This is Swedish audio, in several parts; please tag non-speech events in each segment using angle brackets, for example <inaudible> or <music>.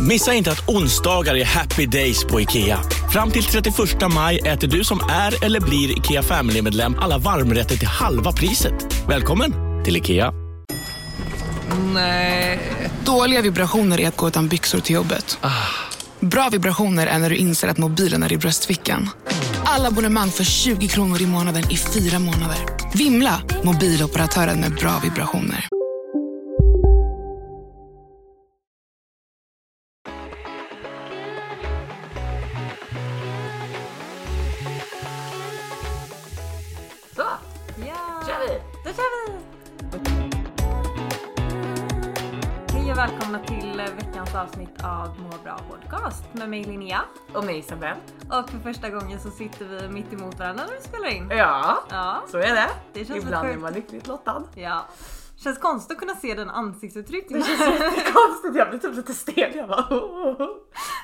Missa inte att onsdagar är happy days på IKEA. Fram till 31 maj äter du som är eller blir IKEA Family-medlem alla varmrätter till halva priset. Välkommen till IKEA. Dåliga vibrationer är att gå utan byxor till jobbet. Bra vibrationer är när du inser att mobilen är i bröstfickan. Alla abonnemang för 20 kronor i månaden i fyra månader. Vimla! Mobiloperatören med bra vibrationer. Veckans avsnitt av Må bra podcast med mig Linnea. Och mig Isabelle. Och för första gången så sitter vi mitt emot varandra när vi spelar in. Ja, Ja, så är det. Det känns Ibland är man lyckligt lottad. ja. Känns konstigt att kunna se den ansiktsuttryck Det känns jättekonstigt, jag blir typ lite stel. Jag bara,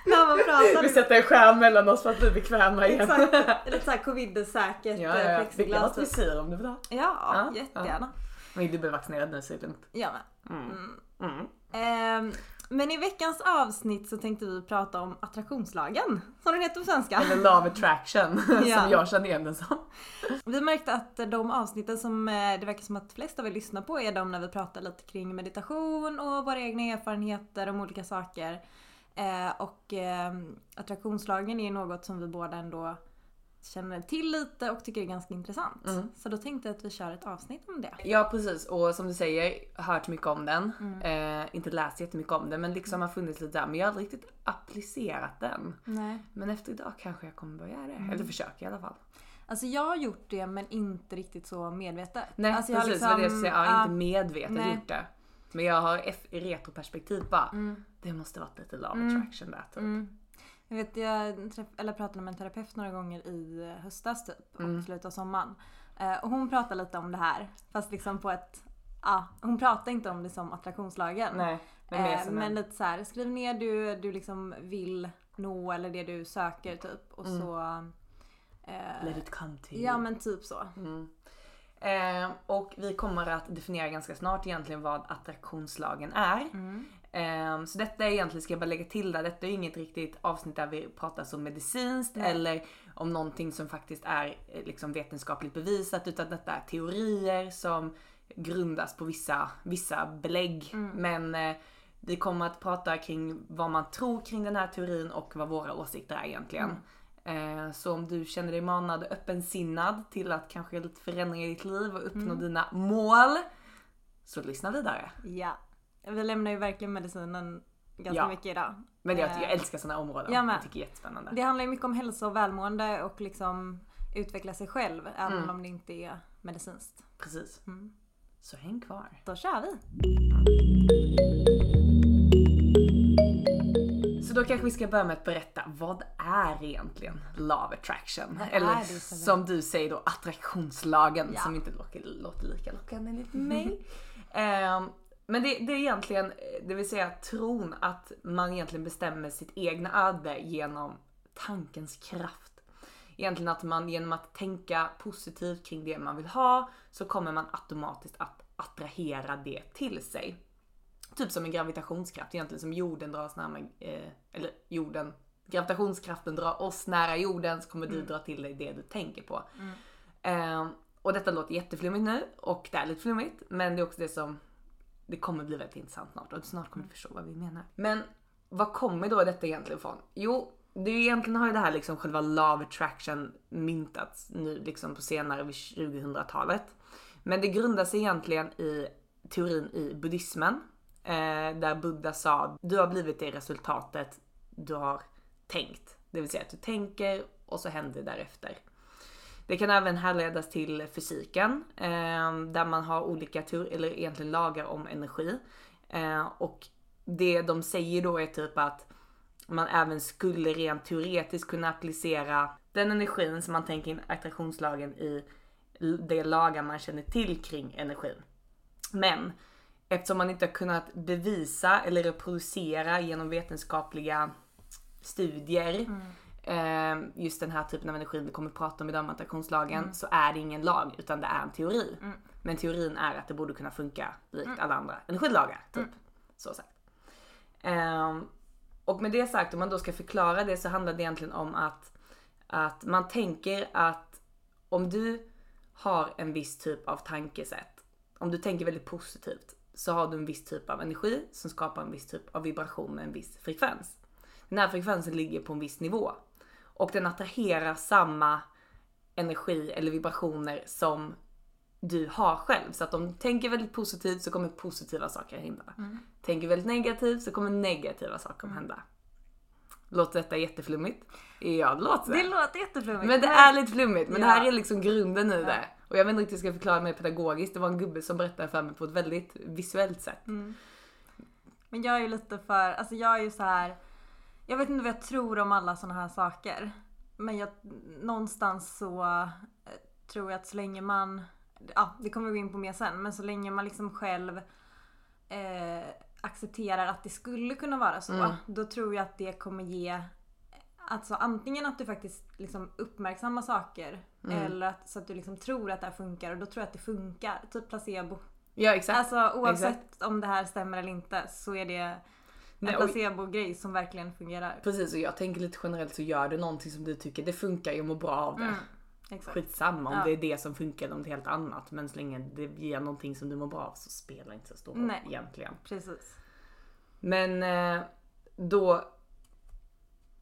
när man pratar. Vi sätter en skärm mellan oss för att bli bekväma igen. Exakt. Lite såhär covid-säkert Ja, ja, ja. Vi plexiglas. ett typ. visir om du vill ha. Ja, Ja, jättegärna. Men du blir vaccinerad nu så är det lugnt. Jag med. Mm. Ehm, men i veckans avsnitt så tänkte vi prata om attraktionslagen, som den heter på svenska. Eller love attraction <laughs> Ja. som jag känner igen den som. Vi märkte att de avsnitten som eh, det verkar som att flest av er lyssnar på är de när vi pratar lite kring meditation och våra egna erfarenheter om olika saker. Eh, och eh, attraktionslagen är något som vi båda ändå känner till lite och tycker är ganska intressant. Mm. Så då tänkte jag att vi kör ett avsnitt om det. Ja precis och som du säger, hört mycket om den. Mm. Eh, inte läst jättemycket om den men liksom har funnits lite där men jag har aldrig riktigt applicerat den. Nej. Men efter idag kanske jag kommer börja göra det. Mm. Eller försöka i alla fall. Alltså jag har gjort det men inte riktigt så medvetet. Nej alltså precis, vad det jag säger. Jag har ja, inte medvetet nej. gjort det. Men jag har i retroperspektiv bara, det måste varit lite love Mm. attraction där typ. Jag vet, jag träff, eller pratade med en terapeut några gånger i höstas typ och Mm. slutet av sommaren. Eh, och hon pratade lite om det här fast liksom på ett, ja hon pratade inte om det som attraktionslagen. Nej, men Eh, men en... lite så här, skriv ner du, du liksom vill nå eller det du söker typ och Mm. så eh, Let it come to you. Ja men typ så. Mm. Eh, och vi kommer att definiera ganska snart egentligen vad attraktionslagen är. Mm. Eh, så detta är egentligen, ska jag bara lägga till där, detta är inget riktigt avsnitt där vi pratar så medicinskt Nej. eller om någonting som faktiskt är eh, liksom vetenskapligt bevisat utan detta är teorier som grundas på vissa, vissa belägg. Mm. Men eh, vi kommer att prata kring vad man tror kring den här teorin och vad våra åsikter är egentligen. Eh, Så om du känner dig manad och öppensinnad till att kanske göra lite förändringar i ditt liv och uppnå Mm. dina mål. Så lyssna vidare. Ja. Vi lämnar ju verkligen medicinen ganska Ja. mycket idag. Men jag, Eh, jag älskar sådana områden. jag med. Jag tycker det är jättespännande. Det handlar ju mycket om hälsa och välmående och liksom utveckla sig själv även Mm. om det inte är medicinskt. Precis. Mm. Så häng kvar. Då kör vi! Så då kanske vi ska börja med att berätta vad är egentligen love attraction? Vad Eller som du säger då attraktionslagen Ja. som inte låter, låter lika lockande enligt mig. <laughs> Ehm, men det, det är egentligen, det vill säga tron att man egentligen bestämmer sitt egna öde genom tankens kraft. Egentligen att man genom att tänka positivt kring det man vill ha så kommer man automatiskt att attrahera det till sig. Typ som en gravitationskraft egentligen som jorden drar oss närmare, eh, eller jorden, gravitationskraften drar oss nära jorden så kommer du dra till dig det du tänker på. Eh, och detta låter jätteflummigt nu och det är lite flummigt men det är också det som det kommer bli väldigt intressant snart och snart kommer du förstå vad vi menar. Men vad kommer då detta egentligen ifrån? Jo, det är ju egentligen har ju det här liksom själva love attraction myntats nu liksom på senare vid 2000-talet. Men det grundar sig egentligen i teorin i buddhismen. Eh, där Buddha sa, du har blivit det resultatet du har tänkt. Det vill säga att du tänker och så händer det därefter. Det kan även härledas till fysiken eh, där man har olika tur eller egentligen lagar om energi. Eh, och det de säger då är typ att man även skulle rent teoretiskt kunna applicera den energin som man tänker in attraktionslagen i de lagar man känner till kring energin. Men eftersom man inte har kunnat bevisa eller reproducera genom vetenskapliga studier mm just den här typen av energi vi kommer att prata om idag med attraktionslagen så är det ingen lag utan det är en teori. Men teorin är att det borde kunna funka likt alla andra energilagar. Typ. Så sagt. Ehm, och med det sagt, om man då ska förklara det så handlar det egentligen om att, att man tänker att om du har en viss typ av tankesätt, om du tänker väldigt positivt, så har du en viss typ av energi som skapar en viss typ av vibration med en viss frekvens. Den här frekvensen ligger på en viss nivå och den attraherar samma energi eller vibrationer som du har själv. Så att om du tänker väldigt positivt så kommer positiva saker hända. Tänker väldigt negativt så kommer negativa saker hända. Låter detta jätteflummigt? Ja, det låter Det låter jätteflummigt. Men det är lite flummigt. Men det Ja. här är liksom grunden i det. Och jag vet inte riktigt hur jag ska förklara mer pedagogiskt. Det var en gubbe som berättade för mig på ett väldigt visuellt sätt. Mm. Men jag är ju lite för, alltså jag är ju så här. Jag vet inte vad jag tror om alla såna här saker. Men jag, någonstans så eh, tror jag att så länge man, ja det kommer vi gå in på mer sen, men så länge man liksom själv eh, accepterar att det skulle kunna vara så. Mm. Då tror jag att det kommer ge Alltså antingen att du faktiskt liksom uppmärksammar saker Mm. eller att, så att du liksom tror att det här funkar och då tror jag att det funkar. Typ placebo. Ja exakt. Alltså oavsett Exakt. om det här stämmer eller inte så är det Nej, och- placebo-grej som verkligen fungerar. Precis och jag tänker lite generellt så gör du någonting som du tycker det funkar och mår bra av det. Mm, exakt. Skitsamma om Ja. det är det som funkar eller något helt annat. Men så länge det ger någonting som du mår bra av så spelar det inte så stor roll Nej. egentligen. Precis. Men eh, då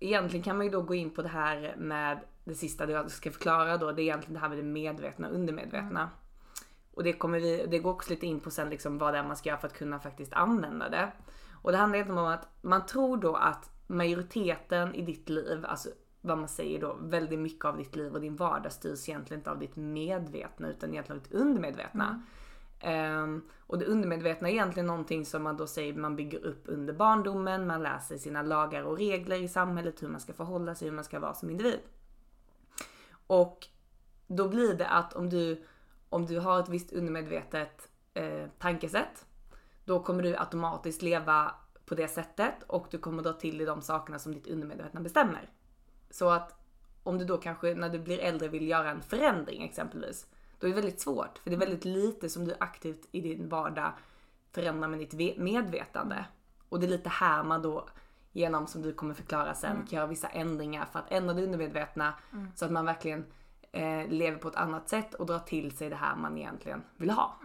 Egentligen kan man ju då gå in på det här med det sista jag ska förklara då. Det är egentligen det här med det medvetna och undermedvetna. Och det kommer vi, det går också lite in på sen liksom vad det är man ska göra för att kunna faktiskt använda det. Och det handlar egentligen om att man tror då att majoriteten i ditt liv, alltså vad man säger då, väldigt mycket av ditt liv och din vardag styrs egentligen inte av ditt medvetna utan egentligen av ditt undermedvetna. Ehm, och det undermedvetna är egentligen någonting som man då säger man bygger upp under barndomen, man lär sig sina lagar och regler i samhället, hur man ska förhålla sig, hur man ska vara som individ. Och då blir det att om du, om du har ett visst undermedvetet eh, tankesätt, då kommer du automatiskt leva på det sättet och du kommer dra till dig de sakerna som ditt undermedvetna bestämmer. Så att om du då kanske när du blir äldre vill göra en förändring exempelvis, då är det väldigt svårt för det är väldigt lite som du aktivt i din vardag förändrar med ditt ve- medvetande. Och det är lite här man då genom, som du kommer förklara sen, kan göra vissa ändringar för att ändra det undermedvetna så att man verkligen eh, lever på ett annat sätt och drar till sig det här man egentligen vill ha.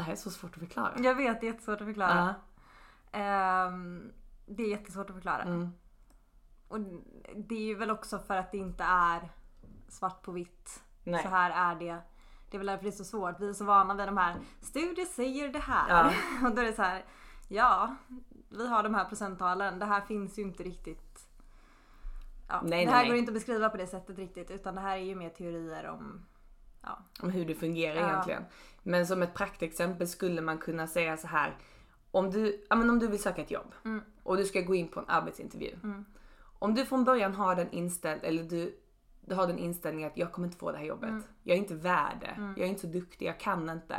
Det här är så svårt att förklara. Jag vet, det är jättesvårt att förklara. Ja. Ehm, det är jättesvårt att förklara. Mm. Och det är ju väl också för att det inte är svart på vitt. Nej. Så här är det. Det är väl därför det är så svårt. Vi är så vana vid de här studier säger det här. Ja. <laughs> Och då är det så här. Ja, vi har de här procenttalen. Det här finns ju inte riktigt. Ja, Nej, det nej, här nej. går inte att beskriva på det sättet riktigt. Utan det här är ju mer teorier om ja, om hur det fungerar Ja. egentligen. Men som ett praktexempel skulle man kunna säga så här. Om du, ja, men om du vill söka ett jobb Mm. och du ska gå in på en arbetsintervju. Om du från början har den inställd eller du, du har den inställningen att jag kommer inte få det här jobbet. Mm. Jag är inte värd det. Jag är inte så duktig, jag kan inte.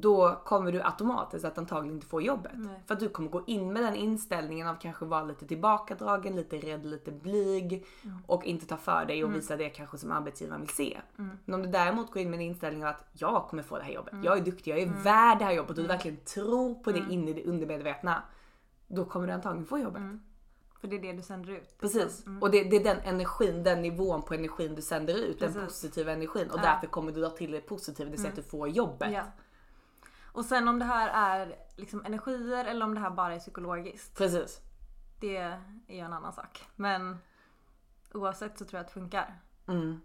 Då kommer du automatiskt att antagligen inte få jobbet. Nej. För att du kommer gå in med den inställningen av kanske vara lite tillbakadragen, lite rädd, lite blyg och inte ta för dig och visa det kanske som arbetsgivaren vill se. Men om du däremot går in med en inställning av att jag kommer få det här jobbet, jag är duktig, jag är värd det här jobbet och du verkligen tror på det in i det undermedvetna. Då kommer du antagligen få jobbet. För det är det du sänder ut. Precis. Och det, det är den energin, den nivån på energin du sänder ut. Den Precis. positiva energin. Och Ja. därför kommer du dra till dig positivt, det säga att du får jobbet. Ja. Och sen om det här är liksom energier eller om det här bara är psykologiskt. Precis. Det är ju en annan sak. Men oavsett så tror jag att det funkar. Mm.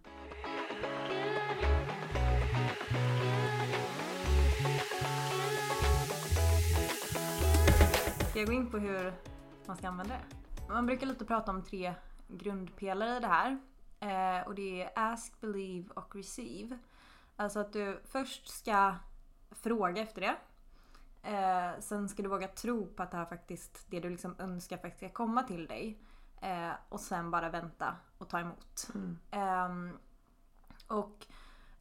Ska jag gå in på hur man ska använda det? Man brukar lite prata om tre grundpelare i det här. Eh, och det är ask, believe och receive. Alltså att du först ska fråga efter det. Eh, sen ska du våga tro på att det här faktiskt, det du liksom önskar faktiskt ska komma till dig. Eh, och sen bara vänta och ta emot. Ehm, och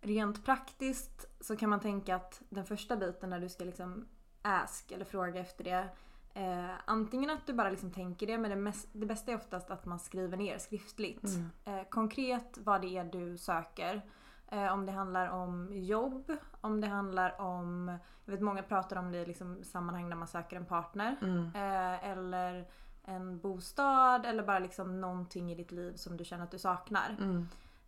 rent praktiskt så kan man tänka att den första biten när du ska liksom ask eller fråga efter det. Eh, antingen att du bara liksom tänker det men det, mest, det bästa är oftast att man skriver ner skriftligt. Eh, konkret vad det är du söker. Eh, om det handlar om jobb, om det handlar om, jag vet många pratar om det i liksom sammanhang när man söker en partner. Eh, eller en bostad eller bara liksom någonting i ditt liv som du känner att du saknar.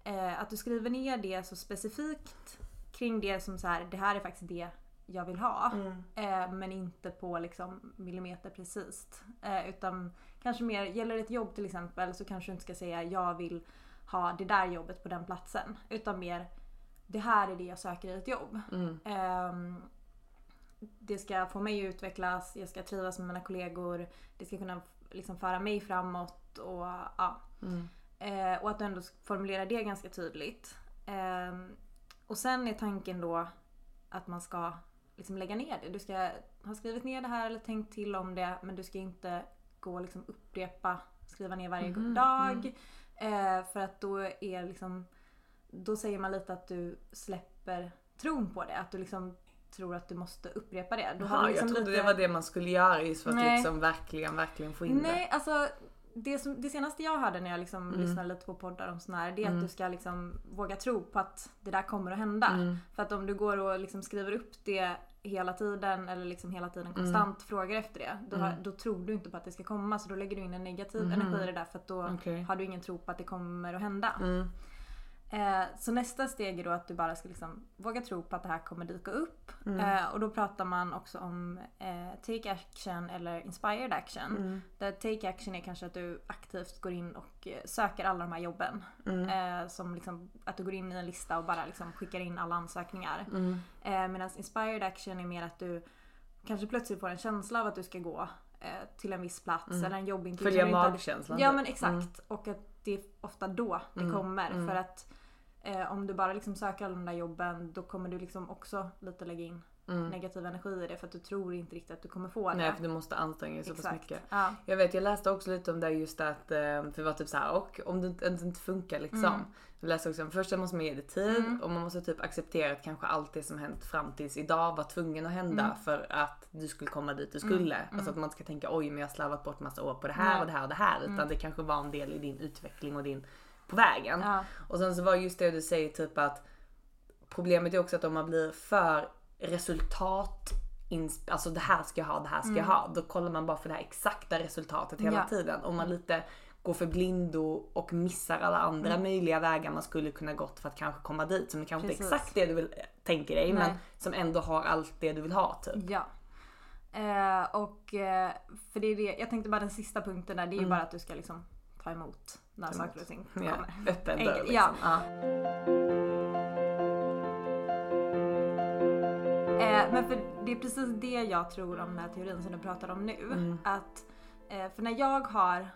Eh, att du skriver ner det så specifikt kring det som så här, det här är faktiskt det jag vill ha. Eh, men inte på liksom millimeter precis. Utan kanske mer, gäller det ett jobb till exempel så kanske du inte ska säga jag vill ha det där jobbet på den platsen. Utan mer det här är det jag söker i ett jobb. Ehm, det ska få mig att utvecklas, jag ska trivas med mina kollegor, det ska kunna liksom föra mig framåt och ja. Eh, och att du ändå formulerar det ganska tydligt. Ehm, och sen är tanken då att man ska liksom lägga ner det. Du ska ha skrivit ner det här eller tänkt till om det men du ska inte gå och liksom upprepa, skriva ner varje dag. Eh, för att då är liksom, då säger man lite att du släpper tron på det. Att du liksom tror att du måste upprepa det. Du Jaha, liksom jag trodde lite- det var det man skulle göra just för att Nej. liksom verkligen, verkligen få in Nej, alltså det, som, det senaste jag hörde när jag liksom Mm. lyssnade lite på poddar om sån här, det är att du ska liksom våga tro på att det där kommer att hända. Mm. För att om du går och liksom skriver upp det hela tiden eller liksom hela tiden Mm. konstant frågar efter det. Då, har, då tror du inte på att det ska komma så då lägger du in en negativ Mhm. energi i det där för att då Okej. har du ingen tro på att det kommer att hända. Mm. Eh, så nästa steg är då att du bara ska liksom våga tro på att det här kommer dyka upp. Mm. Eh, och då pratar man också om eh, take action eller inspired action. Mm. Där take action är kanske att du aktivt går in och eh, söker alla de här jobben. Mm. Eh, som liksom, att du går in i en lista och bara liksom skickar in alla ansökningar. Mm. Eh, Medan inspired action är mer att du kanske plötsligt får en känsla av att du ska gå till en viss plats eller en jobbintervju. Följa magkänslan, Ja typ. men exakt. Och att det är ofta då det kommer. För att eh, om du bara liksom söker alla de där jobben då kommer du liksom också lite lägga in negativ energi i det för att du tror inte riktigt att du kommer få det. Nej för du måste anstränga dig så pass mycket. Ja. Jag vet, jag läste också lite om det just att, eh, för det var typ så här, och om det inte, om det inte funkar liksom. Mm. Jag läste också om först måste man ge det tid och man måste typ acceptera att kanske allt det som hänt fram tills idag var tvungen att hända Mm. för att du skulle komma dit du skulle. Alltså att man inte ska tänka oj men jag har slarvat bort massa år på det här Nej. och det här och det här. Utan det kanske var en del i din utveckling och din på vägen. Ja. Och sen så var just det du säger typ att problemet är också att om man blir för resultat alltså det här ska jag ha, det här ska jag ha. Då kollar man bara för det här exakta resultatet hela Mm. Ja. tiden. Om man lite går för blindo och missar alla andra möjliga vägar man skulle kunna gått för att kanske komma dit. Som kanske inte är Precis. exakt det du vill, tänker dig men Nej. som ändå har allt det du vill ha typ. Ja. Eh, och eh, för det är det, jag tänkte bara den sista punkten där, det är ju bara att du ska liksom ta emot när saker och ting Mm. Ja, kommer. öppen dörr liksom. ja. Ja. Men för det är precis det jag tror om den här teorin som du pratar om nu. Att, eh, för när jag har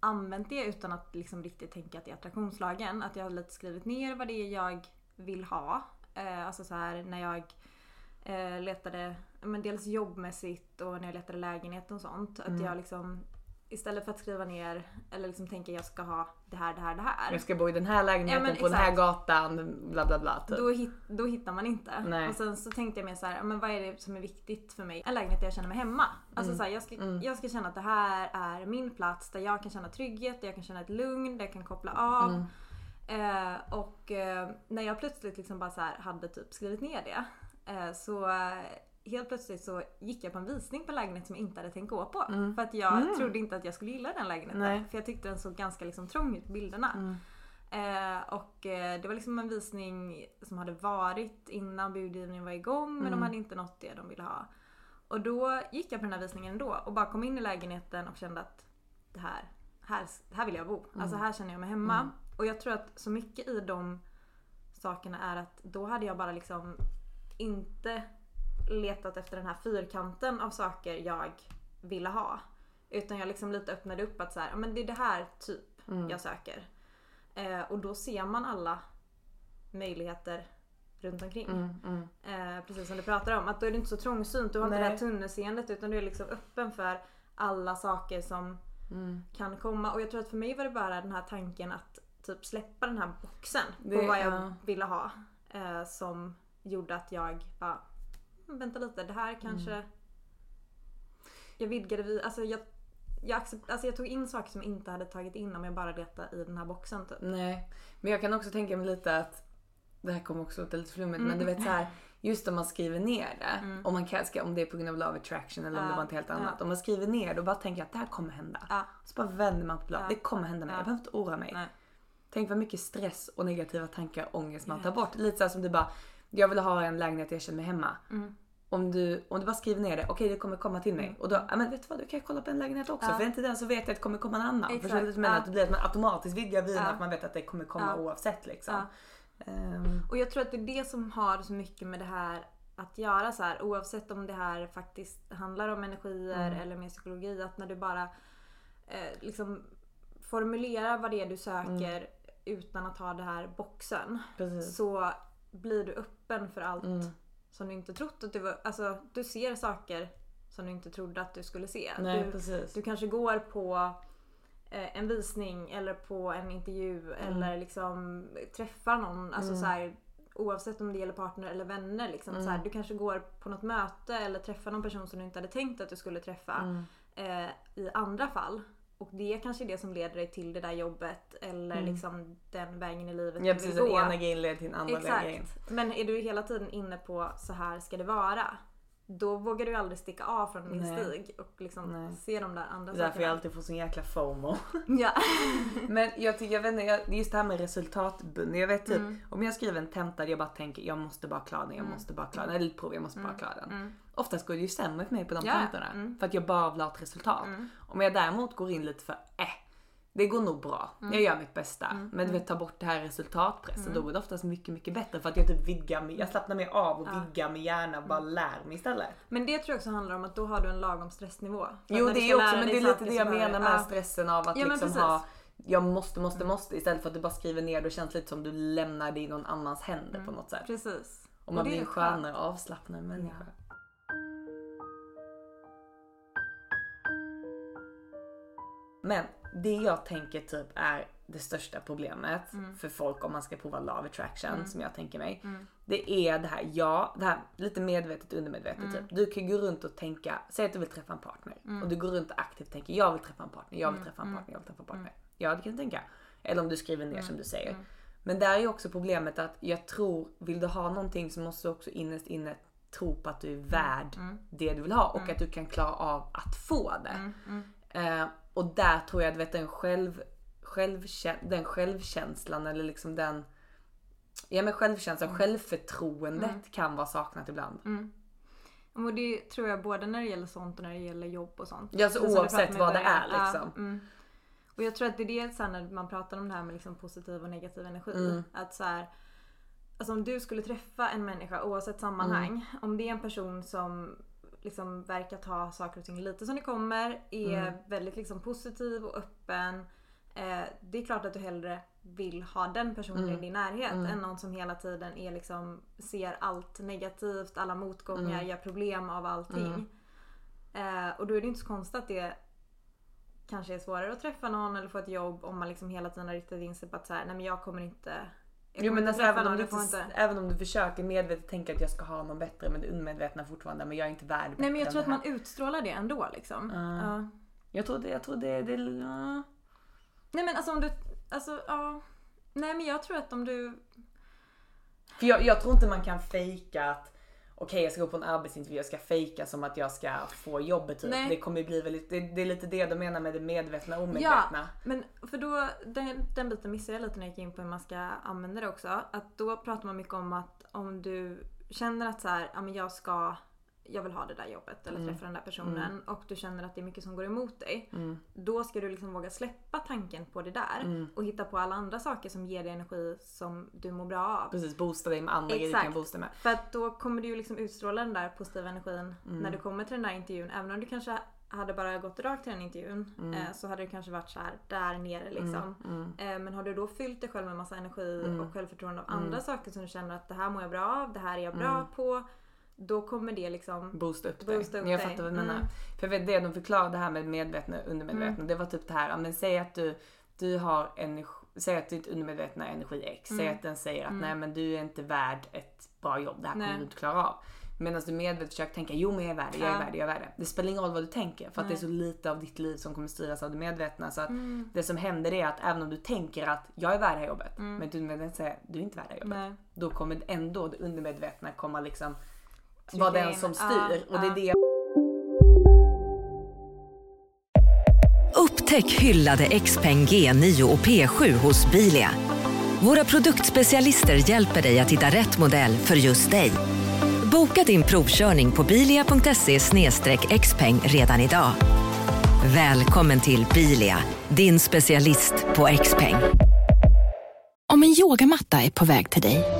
använt det utan att liksom riktigt tänka att det är attraktionslagen. Att jag har lite skrivit ner vad det är jag vill ha. Eh, alltså så här när jag eh, letade, men dels jobbmässigt och när jag letade lägenhet och sånt. Att jag liksom istället för att skriva ner eller liksom tänka jag ska ha det här, det här, det här. Jag ska bo i den här lägenheten Ja, på den här gatan, bla bla bla. Typ. Då, hit, då hittar man inte. Nej. Och sen så tänkte jag mer så här, men vad är det som är viktigt för mig? En lägenhet där jag känner mig hemma. Alltså så här, jag, ska, jag ska känna att det här är min plats där jag kan känna trygghet, där jag kan känna ett lugn, där jag kan koppla av. Eh, och eh, när jag plötsligt liksom bara så här hade typ skrivit ner det. Eh, så helt plötsligt så gick jag på en visning på en lägenhet som jag inte hade tänkt gå på. För att jag trodde inte att jag skulle gilla den lägenheten. Nej. För jag tyckte den såg ganska liksom trång ut på bilderna. Eh, och eh, det var liksom en visning som hade varit innan budgivningen var igång men de hade inte nått det de ville ha. Och då gick jag på den här visningen ändå och bara kom in i lägenheten och kände att det här, här, här vill jag bo. Alltså här känner jag mig hemma. Och jag tror att så mycket i de sakerna är att då hade jag bara liksom inte letat efter den här fyrkanten av saker jag ville ha. Utan jag liksom lite öppnade upp att så här, "Ja, men det är det här typ jag söker. Eh, och då ser man alla möjligheter runt omkring. Mm, Eh, precis som du pratar om. Att då är du inte så trångsynt. Du har inte Nej. det här tunnelseendet utan du är liksom öppen för alla saker som Mm. kan komma. Och jag tror att för mig var det bara den här tanken att typ släppa den här boxen Det- på vad jag ja. ville ha. Eh, som gjorde att jag bara, "Mm, vänta lite, det här kanske... Mm. Jag vidgade vi, alltså jag, jag, accept, alltså jag tog in saker som jag inte hade tagit in om jag bara letade i den här boxen typ. Nej. Men jag kan också tänka mig lite att det här kommer också låta lite flummigt men du vet så här just om man skriver ner det om, man kan, om det är på grund av love attraction eller om Ja, det var något helt ja. annat. Om man skriver ner det och bara tänker att det här kommer hända. Ja. Så bara vänder man på bladet. Ja. Det kommer hända mig. Ja. Jag behöver inte oroa mig. Nej. Tänk vad mycket stress och negativa tankar och ångest man tar bort. Lite så här som du bara, jag vill ha en lägenhet jag känner mig hemma. Mm. Om du, om du bara skriver ner det, okej det kommer komma till mig. Och då, ja men vet du vad, du kan jag kolla på en lägenhet också. Ja. För inte den så vet jag att det kommer komma en annan. Exakt. Förstår du vad jag. Att det blir att man automatiskt vidgar vyerna Ja. att man vet att det kommer komma Ja. oavsett liksom. Ehm, Och jag tror att det är det som har så mycket med det här att göra så här oavsett om det här faktiskt handlar om energier Mm. eller mer psykologi. Att när du bara eh, liksom formulerar vad det är du söker utan att ha det här boxen. Mm. Precis. Så blir du öppen för allt Mm. som du inte trott att du var. Alltså du ser saker som du inte trodde att du skulle se. Nej du, precis. du kanske går på eh, en visning eller på en intervju Mm. eller liksom träffar någon. Alltså så här, oavsett om det gäller partner eller vänner. Liksom, Mm. så här, du kanske går på något möte eller träffar någon person som du inte hade tänkt att du skulle träffa. Mm. Eh, I andra fall. Och det är kanske är det som leder dig till det där jobbet eller liksom den vägen i livet Mm. Ja du precis, vill den gå. ena grejen leder till den andra grejen. Exakt. Men är du hela tiden inne på så här ska det vara. Då vågar du aldrig sticka av från din Nej. stig och liksom Nej. se de där andra är därför sakerna. jag alltid får sån jäkla FOMO. Ja. <laughs> Men jag tycker, jag vet inte, just det här med resultatbunden. Jag vet typ, Mm. om jag skriver en tenta där jag bara tänker jag måste bara klara den, jag måste bara klara den. Eller ett prov, jag måste bara klara den. Oftast går det ju sämre för mig på de Mm. Ja, tentorna. mm. För att jag bara vill ha ett resultat. Om jag däremot går in lite för eh, det går nog bra. Mm. Jag gör mitt bästa. Men du vet ta bort det här resultatpressen. Då går det oftast mycket, mycket bättre. För att jag typ vidgar mig, jag slappnar mer av och vidgar min hjärna och bara Mm. lär mig istället. Men det tror jag också handlar om att då har du en lagom stressnivå. För Jo det är också, men det är lite det jag menar med ja. stressen av att Ja, liksom ha jag måste, måste, måste istället för att du bara skriver ner det känns lite som du lämnar det i någon annans händer på något sätt. Precis. Och man det blir en skönare och avslappnad människa. Men det jag tänker typ är det största problemet Mm. för folk om man ska prova love attraction som jag tänker mig. Det är det här, ja, det här lite medvetet undermedvetet Mm. typ. Du kan gå runt och tänka, säg att du vill träffa en partner och du går runt och aktivt tänker jag vill träffa en partner, jag Mm. vill träffa en partner, jag vill träffa en partner. Ja det kan du tänka. Eller om du skriver ner som du säger. Mm. Men där är ju också problemet att jag tror, vill du ha någonting så måste du också innerst inne tro på att du är värd Mm. det du vill ha och att du kan klara av att få det. Eh, och där tror jag att den, själv, självkä- den självkänslan eller liksom den Ja men självkänslan, självförtroendet kan vara saknat ibland. Och det tror jag både när det gäller sånt och när det gäller jobb och sånt. Ja, alltså oavsett vad det är, liksom. Ja, mm. Och jag tror att det är det så här, när man pratar om det här med liksom positiv och negativ energi. Mm. Att så här, alltså om du skulle träffa en människa oavsett sammanhang. Mm. Om det är en person som liksom verkar ta saker och ting lite som det kommer. Är Mm. väldigt liksom positiv och öppen. Eh, det är klart att du hellre vill ha den personen Mm. i din närhet än någon som hela tiden är liksom, ser allt negativt, alla motgångar, Mm. gör problem av allting. Eh, och då är det inte så konstigt att det kanske är svårare att träffa någon eller få ett jobb om man liksom hela tiden har riktat in sig på att så här, nej men jag kommer inte Jo men alltså, även, om du inte, även om du försöker medvetet tänka att jag ska ha någon bättre men det undermedvetna fortfarande men jag är inte värd bättre Nej men jag tror att man utstrålar det ändå liksom. Ja. Jag tror det, jag tror det, det ja. Nej men alltså om du, alltså ja. Nej men jag tror att om du, För jag, jag tror inte man kan fejka att okej jag ska gå på en arbetsintervju, jag ska fejka som att jag ska få jobbet typ. Nej. Det kommer bli väldigt, det, det är lite det de menar med det medvetna och ja. omedvetna. Men för då, den, den biten missade jag lite när jag gick in på hur man ska använda det också. Att då pratar man mycket om att om du känner att så här, ja men jag ska jag vill ha det där jobbet eller träffa den där personen och du känner att det är mycket som går emot dig. Då ska du liksom våga släppa tanken på det där och hitta på alla andra saker som ger dig energi som du mår bra av. Precis, boosta dig med andra grejer du kan boosta med. För att då kommer du ju liksom utstråla den där positiva energin när du kommer till den där intervjun. Även om du kanske hade bara gått rakt till den intervjun Mm. eh, så hade det kanske varit så här där nere liksom. Eh, men har du då fyllt dig själv med massa energi Mm. och självförtroende av andra saker som du känner att det här mår jag bra av, det här är jag bra Mm. på. Då kommer det liksom boosta upp dig. Boosta upp jag dig. fattar vad du menar. Mm. För det de förklarade det här med medvetna och undermedvetna. Det var typ det här, men säg att du, du har energi, säg att ditt undermedvetna är energi X. Säg Mm. att den säger att nej men du är inte värd ett bra jobb, det här kommer Nej. du inte klara av. Medan du medvetet försöker tänka, jo men jag är värd det, jag är värd det, jag är värd det. Det spelar ingen roll vad du tänker för att det är så lite av ditt liv som kommer styras av det medvetna. Så att Mm. det som händer är att även om du tänker att jag är värd det här jobbet, men ditt undermedvetna säger du är inte värd det här jobbet. Nej. Då kommer ändå det undermedvetna komma liksom vara den som styr. och det är det Upptäck hyllade XPeng G9 och P7 hos Bilia. Våra produktspecialister hjälper dig att hitta rätt modell för just dig. Boka din provkörning på bilia.se xpeng redan idag. Välkommen till Bilia, din specialist på XPeng. Om en yogamatta är på väg till dig,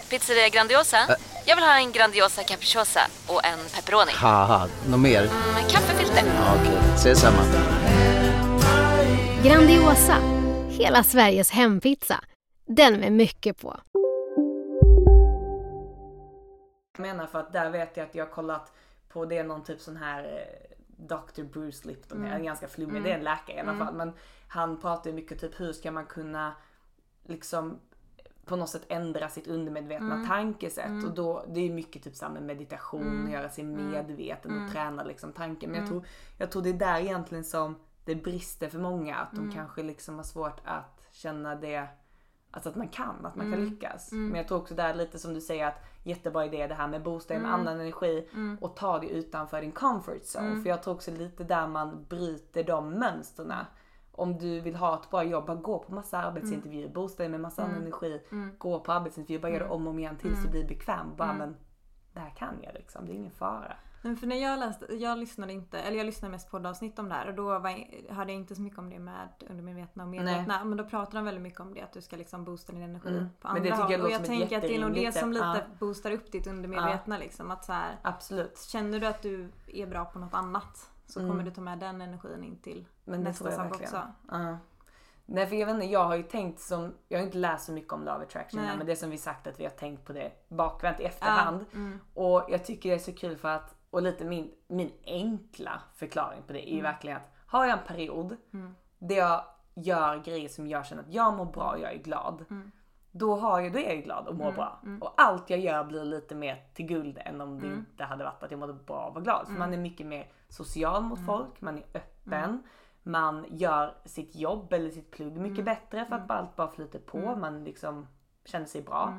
Pizzeria Grandiosa? Jag vill ha en Grandiosa capriciosa och en pepperoni. haha, något mer? Med kaffefilter. Ja, Okej, ses samma. Grandiosa, hela Sveriges hempizza. Den med mycket på. Jag menar för att där vet jag att jag har kollat på det är någon typ sån här eh, Dr. Bruce Lipton, Mm. mm. är ganska flummig, Mm. det är en läkare i alla Mm. fall. Men han pratar ju mycket typ hur ska man kunna liksom på något sätt ändra sitt undermedvetna Mm. tankesätt. Mm. Och då, det är mycket typ med meditation, Mm. göra sig Mm. medveten Mm. och träna liksom tanken. Men jag, Mm. tror, jag tror det är där egentligen som det brister för många. Att de Mm. kanske liksom har svårt att känna det Alltså att man kan, att man kan lyckas. Men jag tror också där lite som du säger att jättebra idé det här med boosta med annan energi och ta det utanför din comfort zone. För jag tror också lite där man bryter de mönstren. Om du vill ha ett bra jobb, bara gå på massa arbetsintervjuer, boosta dig med massa Mm. energi. Mm. Gå på arbetsintervjuer, bara gör det Mm. om och om igen tills Mm. du blir bekväm. Bara Mm. men det här kan jag liksom, det är ingen fara. Men för när jag läste, jag lyssnade inte, eller jag lyssnade mest på poddavsnitt om det här och då var, hade jag inte så mycket om det med undermedvetna och medvetna. Men då pratar de väldigt mycket om det att du ska liksom boosta din energi Mm. på andra tycker jag håll. Och jag tänker att det är nog det som lite. Ja. boostar upp ditt undermedvetna liksom. Att så här, Absolut. Känner du att du är bra på något annat så Mm. kommer du ta med den energin in till nästa sak verkligen. också. Ja. Nej för jag vet inte, jag har ju tänkt som, jag har inte läst så mycket om Love Attraction här, men det som vi sagt att vi har tänkt på det bakvänt i efterhand. Ja, mm. Och jag tycker det är så kul för att, och lite min, min enkla förklaring på det är ju Mm. verkligen att har jag en period Mm. där jag gör grejer som jag känner att jag mår bra och jag är glad. Mm. Då, har jag, då är jag glad och mår Mm, bra. mm. Och allt jag gör blir lite mer till guld än om det Mm. inte hade varit att jag mådde bra och var glad. För Mm. man är mycket mer social mot Mm. folk, man är öppen. Mm. Man gör sitt jobb eller sitt plugg mycket bättre för att allt bara flyter på. Man liksom känner sig bra.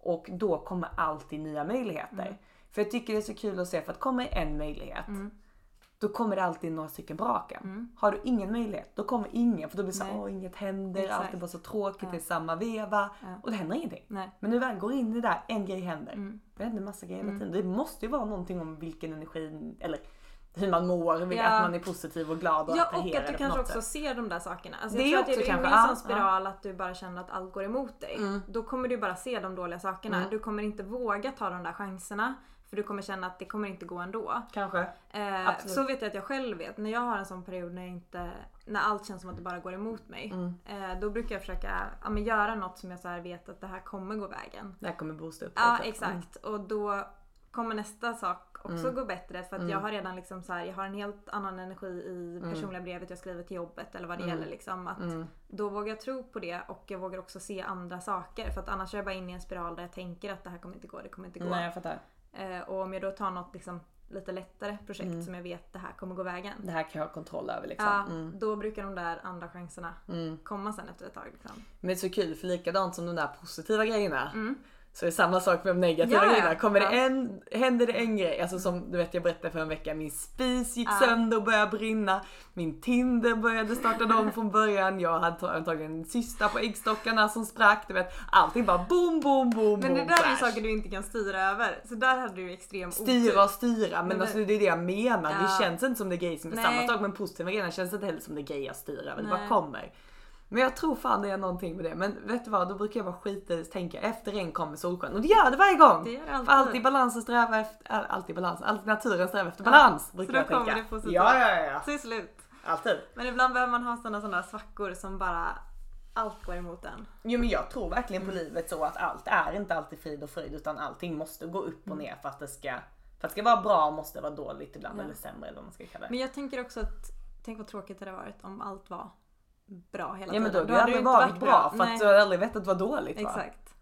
Och då kommer alltid nya möjligheter. För jag tycker det är så kul att se för att kommer en möjlighet. Då kommer det alltid några stycken raken. Mm. Har du ingen möjlighet, då kommer ingen. För då blir det såhär, åh inget händer, Exakt. allt är bara så tråkigt, Ja. är samma veva. Ja. Och det händer ingenting. Nej. Men du väl går in i det där, en grej händer. Mm. Det händer massa grejer hela Mm. tiden. Det måste ju vara någonting om vilken energi, eller hur man mår, Ja. att man är positiv och glad och Ja och att du kanske också sätt. ser de där sakerna. Alltså Det jag är tror att också är du kanske- i en sån spiral att du bara känner att allt går emot dig. Mm. Då kommer du bara se de dåliga sakerna. Mm. Du kommer inte våga ta de där chanserna. För du kommer känna att det kommer inte gå ändå. Kanske. Eh, så vet jag att jag själv vet. När jag har en sån period när jag inte när allt känns som att det bara går emot mig. Mm. Eh, då brukar jag försöka ja, men göra något som jag så vet att det här kommer gå vägen. Det här kommer boosta upp Ja lite. exakt. Och då kommer nästa sak också Mm. gå bättre för att Mm. jag har redan liksom så här, jag har en helt annan energi i Mm. personliga brevet jag skriver till jobbet eller vad det Mm. gäller liksom. Att Mm. Då vågar jag tro på det och jag vågar också se andra saker för att annars är jag bara inne i en spiral där jag tänker att det här kommer inte gå, det kommer inte gå. Nej jag fattar. Eh, och om jag då tar något liksom lite lättare projekt Mm. som jag vet det här kommer gå vägen. Det här kan jag ha kontroll över liksom. Ja, Mm. då brukar de där andra chanserna Mm. komma sen efter ett tag. Liksom. Men det är så kul för likadant som de där positiva grejerna. Så det är samma sak med de negativa grejerna. Kommer det Ja. en, händer det en grej, alltså som du vet jag berättade för en vecka, min spis gick Ja. sönder och började brinna. Min Tinder började starta om från början. Jag hade ta- antagligen en cysta på äggstockarna som sprack. Du vet, allting bara boom, boom, boom, Men det boom, där är ju saker du inte kan styra över. Så där hade du extrem Styra och styra, men Men alltså det- det är det jag menar. Det känns inte som det är grejer som är samma sak med positiva grejerna känns inte heller som det är grejer jag styr över. Det bara kommer. Men jag tror fan det är någonting med det. Men vet du vad, då brukar jag bara skita tänka efter regn kommer solsken. Och det gör det varje gång! Det gör det För alltid. alltid balansen sträva efter, äh, alltid balans, alltid naturen strävar efter balans. Så brukar då jag kommer tänka. det positivt. Ja, ja, ja. Till slut. Alltid. Men ibland behöver man ha sådana sådana svackor som bara allt går emot en. Jo men jag tror verkligen Mm. på livet så att allt är inte alltid frid och fröjd utan allting måste gå upp och Mm. ner för att det ska, för att det ska vara bra måste det vara dåligt ibland Ja. eller sämre eller vad man ska kalla det. Men jag tänker också att, tänk vad tråkigt det hade varit om allt var bra hela Ja men då tiden. hade det aldrig varit bra för Nej. att du hade aldrig vetat vad dåligt var. Exakt.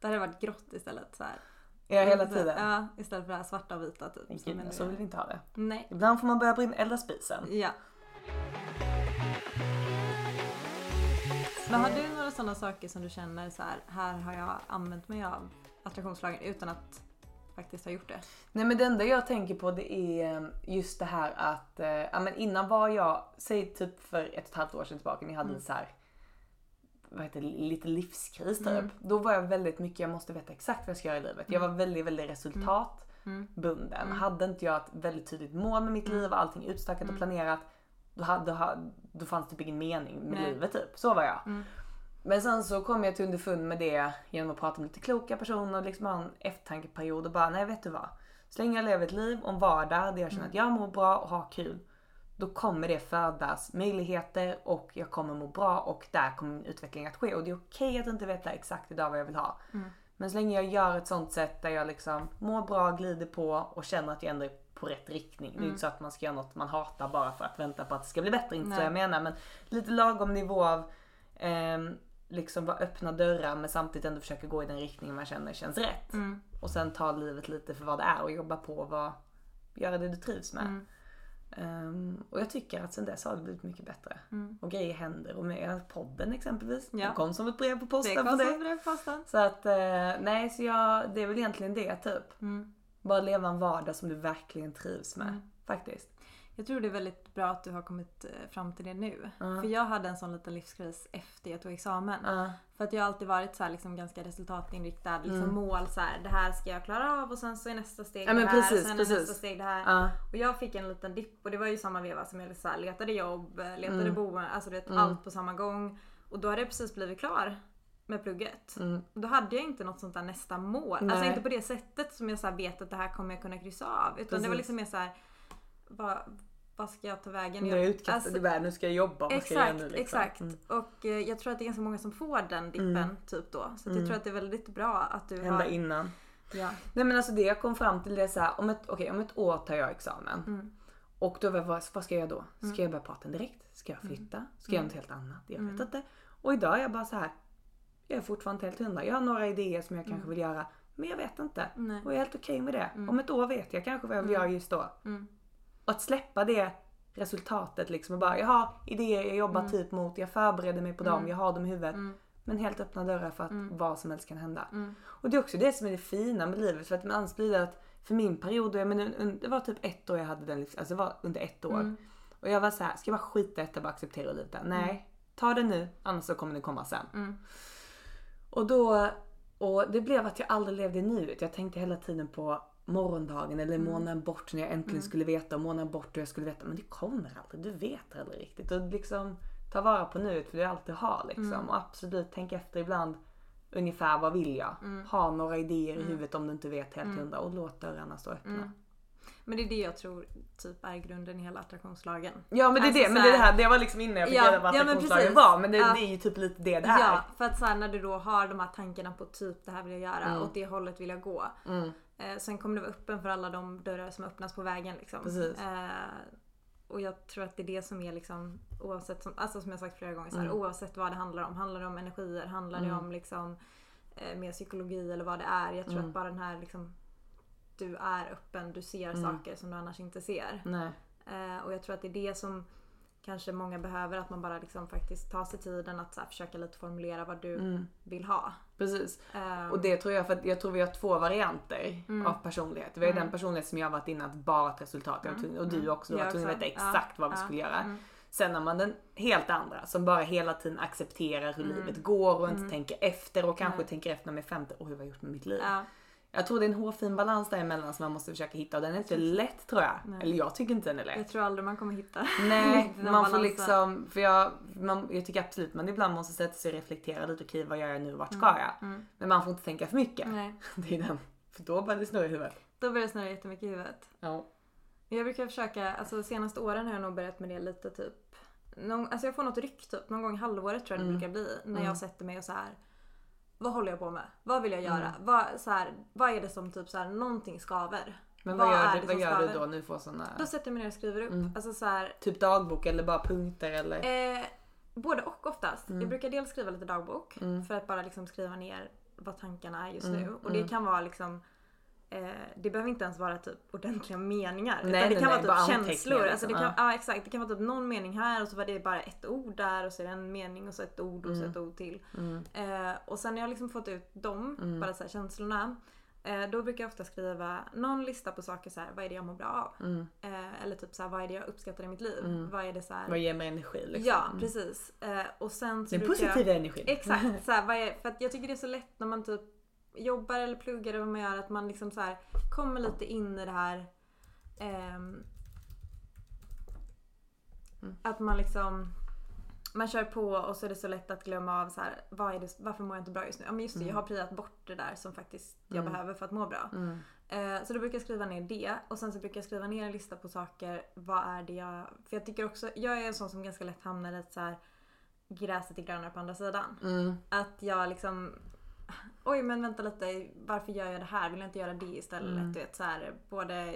Det hade varit grått istället. Så här. Ja hela tiden. Ja, istället för det här svarta och vita typ. Som gud, så vill vi inte ha det. Nej. Ibland får man börja brinna, elda spisen. Ja. Men har du några sådana saker som du känner så här, här har jag använt mig av attraktionslagen utan att faktiskt ha gjort det? Nej men det enda jag tänker på det är just det här att, eh, ja men innan var jag, säg typ för ett och ett halvt år sedan tillbaka när jag hade Mm. en så här vad heter det, lite livskris typ. Mm. Då var jag väldigt mycket, jag måste veta exakt vad jag ska göra i livet. Jag var väldigt, väldigt resultatbunden. Mm. Hade inte jag ett väldigt tydligt mål med mitt liv och allting utstakat Mm. och planerat. Då, hade, då, då fanns det typ ingen mening med Nej. livet typ. Så var jag. Mm. Men sen så kom jag till underfund med det genom att prata med lite kloka personer och liksom ha en eftertankeperiod och bara nej vet du vad. Så länge jag lever ett liv och en vardag där jag känner Mm. att jag mår bra och har kul. Då kommer det födas möjligheter och jag kommer må bra och där kommer min utveckling att ske. Och det är okej att inte veta exakt idag vad jag vill ha. Mm. Men så länge jag gör ett sånt sätt där jag liksom mår bra, glider på och känner att jag ändå är på rätt riktning. Det är Mm. inte så att man ska göra något man hatar bara för att vänta på att det ska bli bättre. Inte så jag menar. Men lite lagom nivå av ehm, liksom vara öppna dörrar men samtidigt ändå försöka gå i den riktningen man känner känns rätt. Mm. Och sen ta livet lite för vad det är och jobba på vad, göra det du trivs med. Mm. Ehm, och jag tycker att sen dess har det blivit mycket bättre. Mm. Och grejer händer. Och med podden exempelvis. Ja. Det kom som ett brev på posten Det kom som ett brev på posten. Så att eh, nej, så jag, det är väl egentligen det typ. Mm. Bara leva en vardag som du verkligen trivs med. Mm. Faktiskt. Jag tror det är väldigt bra att du har kommit eh, fram till det nu. Ja. För jag hade en sån liten livskris efter jag tog examen. Ja. För att jag har alltid varit så här liksom ganska resultatinriktad. Liksom Mm. mål så här, det här ska jag klara av och sen så är nästa steg Ja, det här. precis, och sen precis. är nästa steg det här. Ja. Och jag fick en liten dipp och det var ju samma veva som jag så här, letade jobb, eh, letade Mm. boende, alltså du vet Mm. allt på samma gång. Och då hade jag precis blivit klar med plugget. Mm. Då hade jag inte något sånt där nästa mål. Alltså Nej. inte på det sättet som jag så vet att det här kommer jag kunna kryssa av. Utan det var Precis. liksom mer så här, vad, vad ska jag ta vägen? Jag utkastad alltså- världen, nu ska jag jobba. Vad ska jag Exakt, göra nu, liksom? exakt. Mm. Och eh, jag tror att det är ganska många som får den dippen Mm. typ då. Så Mm. jag tror att det är väldigt bra att du Hända har... innan. Ja. Nej men alltså det jag kom fram till det är så här, om ett, okej, om ett år tar jag examen. Mm. Och då, vad, vad ska jag göra då? Ska Mm. jag börja prata direkt? Ska jag flytta? Ska jag göra Mm. något helt annat? Jag Mm. vet inte. Och idag är jag bara så här. Jag är fortfarande helt hundra. Jag har några idéer som jag kanske Mm. vill göra. Men jag vet inte. Nej. Och jag är helt okej med det. Mm. Om ett år vet jag kanske vad jag vill Mm. göra just då. Och att släppa det resultatet liksom och bara jag har idéer jag jobbar Mm. typ mot. Jag förbereder mig på dem. Mm. Jag har dem i huvudet. Mm. Men helt öppna dörrar för att Mm. vad som helst kan hända. Mm. Och det är också det som är det fina med livet. För att annars blir det att för min period, jag men, un- det var typ ett år jag hade den livs... Alltså det var under ett år. Mm. Och jag var så här, ska jag bara skita i detta och bara acceptera livet där? Nej, ta det nu annars så kommer det komma sen. Och då, och det blev att jag aldrig levde i nuet. Jag tänkte hela tiden på morgondagen eller Mm. månaden bort när jag äntligen Mm. skulle veta och månaden bort och jag skulle veta. Men det kommer aldrig, du vet aldrig riktigt. Och liksom ta vara på nuet för det är allt du har liksom. Mm. Och absolut tänk efter ibland ungefär vad vill jag? Ha några idéer i huvudet om du inte vet helt hundra och låt dörrarna stå öppna. Men det är det jag tror typ är grunden i hela attraktionslagen. Ja men det är Alltså det, men det, är det här, det var liksom innan jag fick Ja, reda på vad ja, men attraktionslagen var. Men det, Ja. det är ju typ lite det det är. Ja, för att så här, när du då har de här tankarna på typ det här vill jag göra, Mm. åt det hållet vill jag gå. Mm. Eh, sen kommer du vara öppen för alla de dörrar som öppnas på vägen. Liksom. Eh, och jag tror att det är det som är liksom oavsett, som, alltså som jag sagt flera gånger, så här, Mm. oavsett vad det handlar om. Handlar det om energier? Handlar det Mm. om liksom eh, mer psykologi eller vad det är? Jag tror Mm. att bara den här liksom du är öppen, du ser Mm. saker som du annars inte ser. Eh, och jag tror att det är det som kanske många behöver. Att man bara liksom faktiskt tar sig tiden att så här, försöka lite formulera vad du Mm. vill ha. Precis. Ehm, Och det tror jag, för att jag tror vi har två varianter Mm. av personlighet. Vi har Mm. den personlighet som jag har varit innan, att bara ett resultat. Tvungen, och du Mm. också, du var tvungen att veta Ja. exakt vad vi Ja. skulle göra. Mm. Sen har man den helt andra som bara hela tiden accepterar hur Mm. livet går och inte Mm. tänker efter och kanske tänker efter när man är 50. Oj, vad har jag gjort med mitt liv? Ja. Jag tror det är en hårfin balans däremellan som man måste försöka hitta och den är inte lätt tror jag. Nej. Eller jag tycker inte den är lätt. Jag tror aldrig man kommer hitta <laughs> Nej, man får balansen. liksom, för jag, man, jag tycker absolut man ibland måste sätta sig och reflektera lite, okej vad gör jag nu, vart ska Mm, jag? mm. Men man får inte tänka för mycket. Nej. <laughs> Det är den, för då börjar det snurra i huvudet. Då börjar det snurra jättemycket i huvudet. Ja. Jag brukar försöka, alltså de senaste åren har jag nog börjat med det lite typ. Någon, alltså jag får något ryck typ, någon gång i halvåret tror jag det Mm. brukar bli. När Mm. jag sätter mig och så här. Vad håller jag på med? Vad vill jag göra? Mm. Vad, så här, vad är det som typ så här, någonting skaver? Men vad, är gör, du, vad gör du då när du får såna? Då sätter jag mig ner och skriver upp. Mm. Alltså så här, Typ dagbok eller bara punkter eller? Eh, både och oftast. Mm. Jag brukar dels skriva lite dagbok Mm. för att bara liksom skriva ner vad tankarna är just Mm, nu. Och det mm. kan vara liksom det behöver inte ens vara typ ordentliga meningar. Nej, utan det kan nej, vara typ känslor. liksom, Alltså det kan, ja. ja. exakt. Det kan vara typ någon mening här och så var det bara ett ord där och så är det en mening och så ett ord och så Mm. ett ord till. Mm. Eh, och sen när jag liksom fått ut dem, Mm. bara så här känslorna. Eh, då brukar jag ofta skriva någon lista på saker så här, vad är det jag mår bra av? Mm. Eh, eller typ så här, vad är det jag uppskattar i mitt liv? Mm. Vad är det så här, Vad ger mig energi liksom? Ja, Mm. precis. Eh, och sen så Den positiva jag... energin. Exakt. <laughs> Så här, vad är, för att jag tycker det är så lätt när man typ jobbar eller pluggar eller vad man gör att man liksom så här kommer lite in i det här ehm, Mm. att man liksom man kör på och så är det så lätt att glömma av så här, vad är det, varför mår jag inte bra just nu? Ja men just det, Mm. jag har priat bort det där som faktiskt jag Mm. behöver för att må bra. Mm. Eh, så då brukar jag skriva ner det och sen så brukar jag skriva ner en lista på saker. Vad är det jag... För jag tycker också, jag är en sån som ganska lätt hamnar i så här gräset är grönare på andra sidan. Mm. Att jag liksom Oj men vänta lite, varför gör jag det här? Vill jag inte göra det istället? Mm. Du vet så här, både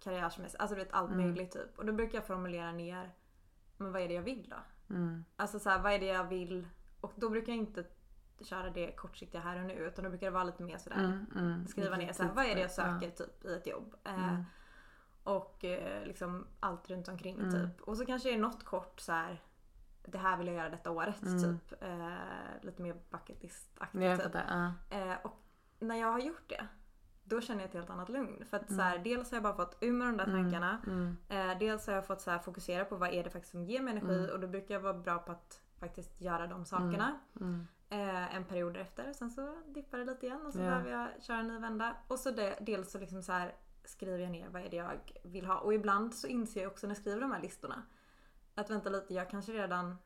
karriärsmässigt, alltså du vet allt Mm. möjligt typ. Och då brukar jag formulera ner Men vad är det jag vill då? Mm. Alltså så här, vad är det jag vill? Och då brukar jag inte köra det kortsiktiga här och nu utan då brukar det vara lite mer sådär Mm, mm. Skriva ner så här, vad är det jag söker typ i ett jobb? Eh, Mm. Och eh, liksom allt runt omkring Mm. typ. Och så kanske det är något kort så här. Det här vill jag göra detta året Mm. typ. Eh, lite mer bucket list-aktigt Jag typ. ja. Eh, och när jag har gjort det då känner jag ett helt annat lugn. För att Mm. så här, dels har jag bara fått ur med de där Mm, tankarna. mm. Eh, dels har jag fått så här, fokusera på vad är det faktiskt som ger mig energi Mm. och då brukar jag vara bra på att faktiskt göra de sakerna. Mm. Eh, en period efter. Sen så dippar det lite igen och så Ja. behöver jag köra en ny vända. Och så det, dels så liksom så här skriver jag ner vad är det jag vill ha. Och ibland så inser jag också när jag skriver de här listorna att vänta lite, jag kanske redan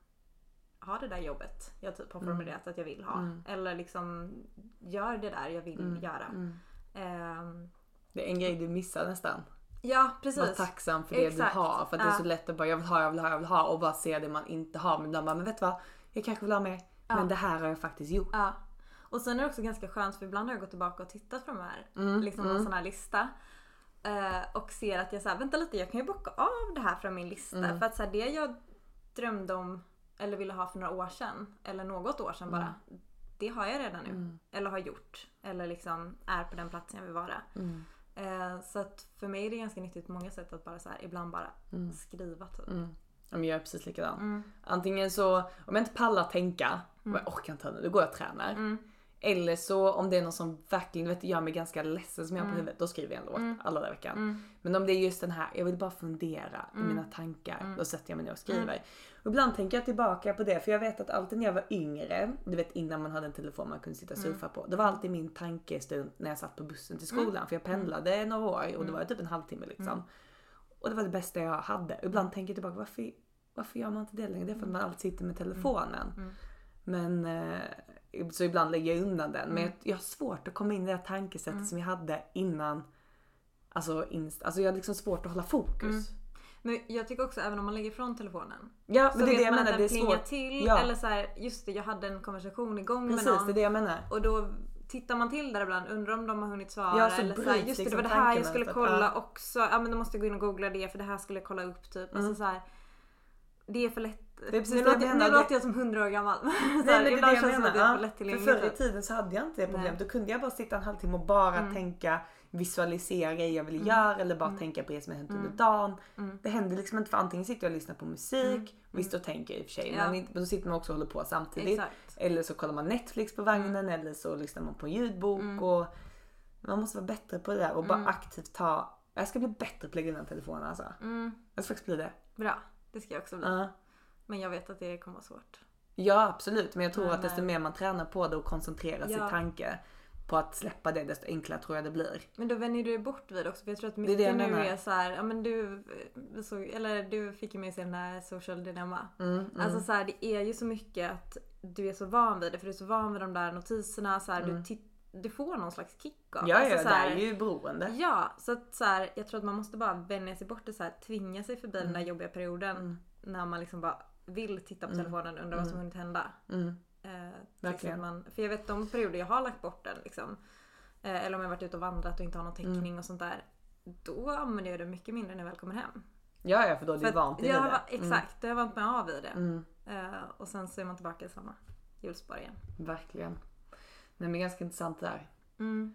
har det där jobbet jag typ har Mm. formulerat att jag vill ha. Mm. Eller liksom gör det där jag vill Mm. göra. Mm. Ehm, Det är en grej du missar nästan. ja precis. Var tacksam för det Exakt. du har. För att det är Ja. så lätt att bara jag vill ha, jag vill ha, jag vill ha och bara se det man inte har. Men ibland bara, men vet du vad? Jag kanske vill ha mer. Ja. Men det här har jag faktiskt gjort. Ja. Och sen är det också ganska skönt för ibland har jag gått tillbaka och tittat på de här. Mm, Liksom mm. en sån här lista. Eh, och ser att jag säger vänta lite jag kan ju bocka av det här från min lista. Mm. För att så här, det jag drömde om eller ville ha för några år sedan. Eller något år sedan bara. Det har jag redan nu. Mm. Eller har gjort. Eller liksom är på den platsen jag vill vara. Mm. Eh, så att för mig är det ganska nyttigt på många sätt att bara så här, ibland bara Mm. skriva typ. Mm. Jag är precis likadan. Mm. Antingen så, om jag inte pallar tänka, Mm. och jag orkar inte nu, då går jag och tränar. Mm. Eller så om det är någon som verkligen vet, gör mig ganska ledsen som jag har på Mm. huvudet, då skriver jag en låt Mm. alla dagar i veckan. Mm. Men om det är just den här, jag vill bara fundera i Mm. mina tankar, Mm. då sätter jag mig ner och skriver. Mm. Och ibland tänker jag tillbaka på det, för jag vet att alltid när jag var yngre, du vet innan man hade en telefon man kunde sitta och Mm. surfa på. Det var alltid min tankestund när jag satt på bussen till skolan. Mm. För jag pendlade några år och det Mm. var typ en halvtimme liksom. Mm. Och det var det bästa jag hade. Och ibland tänker jag tillbaka, varför, varför gör man inte det längre? Det är för att man alltid sitter med telefonen. Mm. Men eh, så ibland lägger jag undan den. Men Mm. jag, jag har svårt att komma in i det här tankesättet Mm. som jag hade innan. Alltså, inst, alltså jag har liksom svårt att hålla fokus. Mm. Men jag tycker också även om man lägger ifrån telefonen. Ja så men det är vet det jag man menar, att den plingar svårt. till. Ja. Eller så här, just det jag hade en konversation igång Precis, med någon. det är det jag menar. Och då tittar man till där ibland, undrar om de har hunnit svara. Ja, så eller så här, just det, det liksom var det här jag skulle kolla Ja. också. Ja men då måste jag gå in och googla det för det här skulle jag kolla upp typ. Mm. Alltså så här, det är för lätt. Det är precis nu det jag låter, nu låter jag som hundra år gammal. <laughs> Nej, men det är det jag känns det som menar. det är för lättillgängligt. För förr i tiden så hade jag inte det problemet. Då kunde jag bara sitta en halvtimme och bara Mm. tänka visualisera grejer jag vill Mm. göra eller bara Mm. tänka på det som har hänt Mm. under dagen. Mm. Det händer liksom inte för antingen sitter jag och lyssnar på musik, Mm. visst då tänker jag i och för sig, Ja. men då sitter man också och håller på samtidigt. Exakt. Eller så kollar man Netflix på vagnen eller så lyssnar man på en ljudbok Mm. och man måste vara bättre på det där och bara Mm. aktivt ta, jag ska bli bättre på att lägga undan telefonen alltså. Mm. Jag ska faktiskt bli det. Bra, det ska jag också bli. Ja. Men jag vet att det kommer vara svårt. Ja absolut men jag tror Men, att desto mer man tränar på det och koncentrerar Ja. sin tanke på att släppa det desto enklare tror jag det blir. Men då vänjer du dig bort vid det också för jag tror att är mycket det jag nu menar. är så här, ja men du, såg, eller du fick ju med sig den här social dilemma. Mm, mm. Alltså så här, det är ju så mycket att du är så van vid det för du är så van vid de där notiserna så här, Mm. du, tit- du får någon slags kick av Ja, alltså, ja, så det här- är ju beroende. Ja, så att så här, jag tror att man måste bara vänja sig bort det så här, tvinga sig förbi den där Mm. jobbiga perioden när man liksom bara vill titta på Mm. telefonen och undra vad som Mm. hunnit hända. Mm. Eh, Verkligen. man, för jag vet de perioder jag har lagt bort den liksom. Eh, eller om jag varit ute och vandrat och inte har någon täckning Mm. och sånt där. Då använder jag det mycket mindre när jag väl kommer hem. Ja ja för då är du vant vid jag det. har, va- Exakt, jag har vant mig av i det. Mm. Eh, och sen så är man tillbaka i samma hjulspår igen. Verkligen. Nej men ganska intressant det där. Mm.